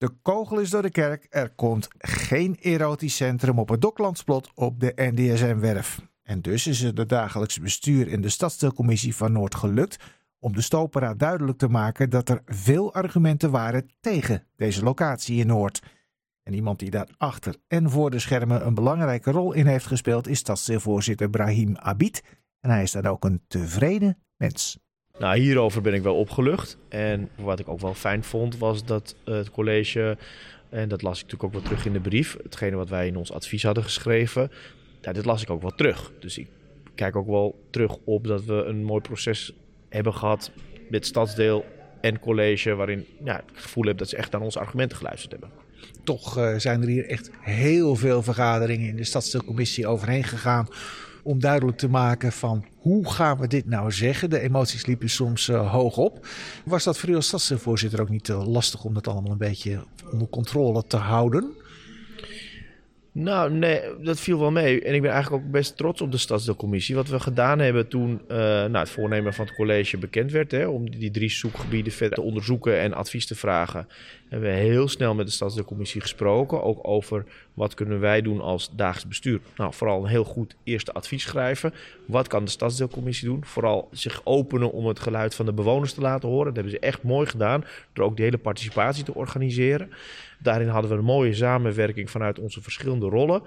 De kogel is door de kerk. Er komt geen erotisch centrum op het Doklandsplot op de NDSM-werf. En dus is het de dagelijkse bestuur in de stadsdeelcommissie van Noord gelukt om de Stopera duidelijk te maken dat er veel argumenten waren tegen deze locatie in Noord. En iemand die daar achter en voor de schermen een belangrijke rol in heeft gespeeld is stadsdeelvoorzitter Brahim Abid. En hij is dan ook een tevreden mens. Nou, hierover ben ik wel opgelucht. En wat ik ook wel fijn vond, was dat het college, en dat las ik natuurlijk ook wel terug in de brief, hetgene wat wij in ons advies hadden geschreven, ja, dit las ik ook wel terug. Dus ik kijk ook wel terug op dat we een mooi proces hebben gehad met stadsdeel en college, waarin ja, ik het gevoel heb dat ze echt naar onze argumenten geluisterd hebben. Toch uh, zijn er hier echt heel veel vergaderingen in de stadsdeelcommissie overheen gegaan om duidelijk te maken van hoe gaan we dit nou zeggen. De emoties liepen soms uh, hoog op. Was dat voor u als stadsdeelvoorzitter ook niet uh, lastig om dat allemaal een beetje onder controle te houden? Nou, nee, dat viel wel mee. En ik ben eigenlijk ook best trots op de stadsdeelcommissie. Wat we gedaan hebben toen uh, nou, het voornemen van het college bekend werd... Hè, om die drie zoekgebieden verder te onderzoeken en advies te vragen... hebben we heel snel met de stadsdeelcommissie gesproken. Ook over wat kunnen wij doen als dagelijks bestuur. Nou, vooral een heel goed eerste advies schrijven. Wat kan de stadsdeelcommissie doen? Vooral zich openen om het geluid van de bewoners te laten horen. Dat hebben ze echt mooi gedaan. Door ook de hele participatie te organiseren. Daarin hadden we een mooie samenwerking vanuit onze verschillende rollen.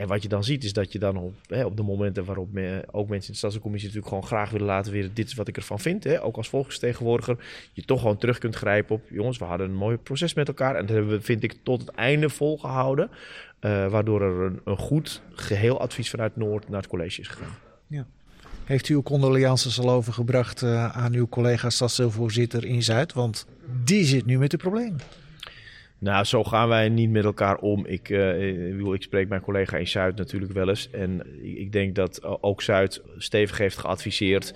En wat je dan ziet is dat je dan op, hè, op de momenten waarop me, ook mensen in de stadscommissie natuurlijk gewoon graag willen laten weten, dit is wat ik ervan vind, hè, ook als volksvertegenwoordiger, je toch gewoon terug kunt grijpen op, jongens, we hadden een mooi proces met elkaar en dat hebben we, vind ik, tot het einde volgehouden, uh, waardoor er een, een goed geheel advies vanuit Noord naar het college is gegaan. Ja. Heeft u uw condolences al overgebracht uh, aan uw collega stadsdeelvoorzitter in Zuid? Want die zit nu met de problemen. Nou, zo gaan wij niet met elkaar om. Ik, uh, ik spreek mijn collega in Zuid natuurlijk wel eens. En ik denk dat ook Zuid stevig heeft geadviseerd.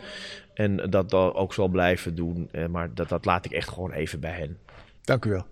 En dat dat ook zal blijven doen. Maar dat, dat laat ik echt gewoon even bij hen. Dank u wel.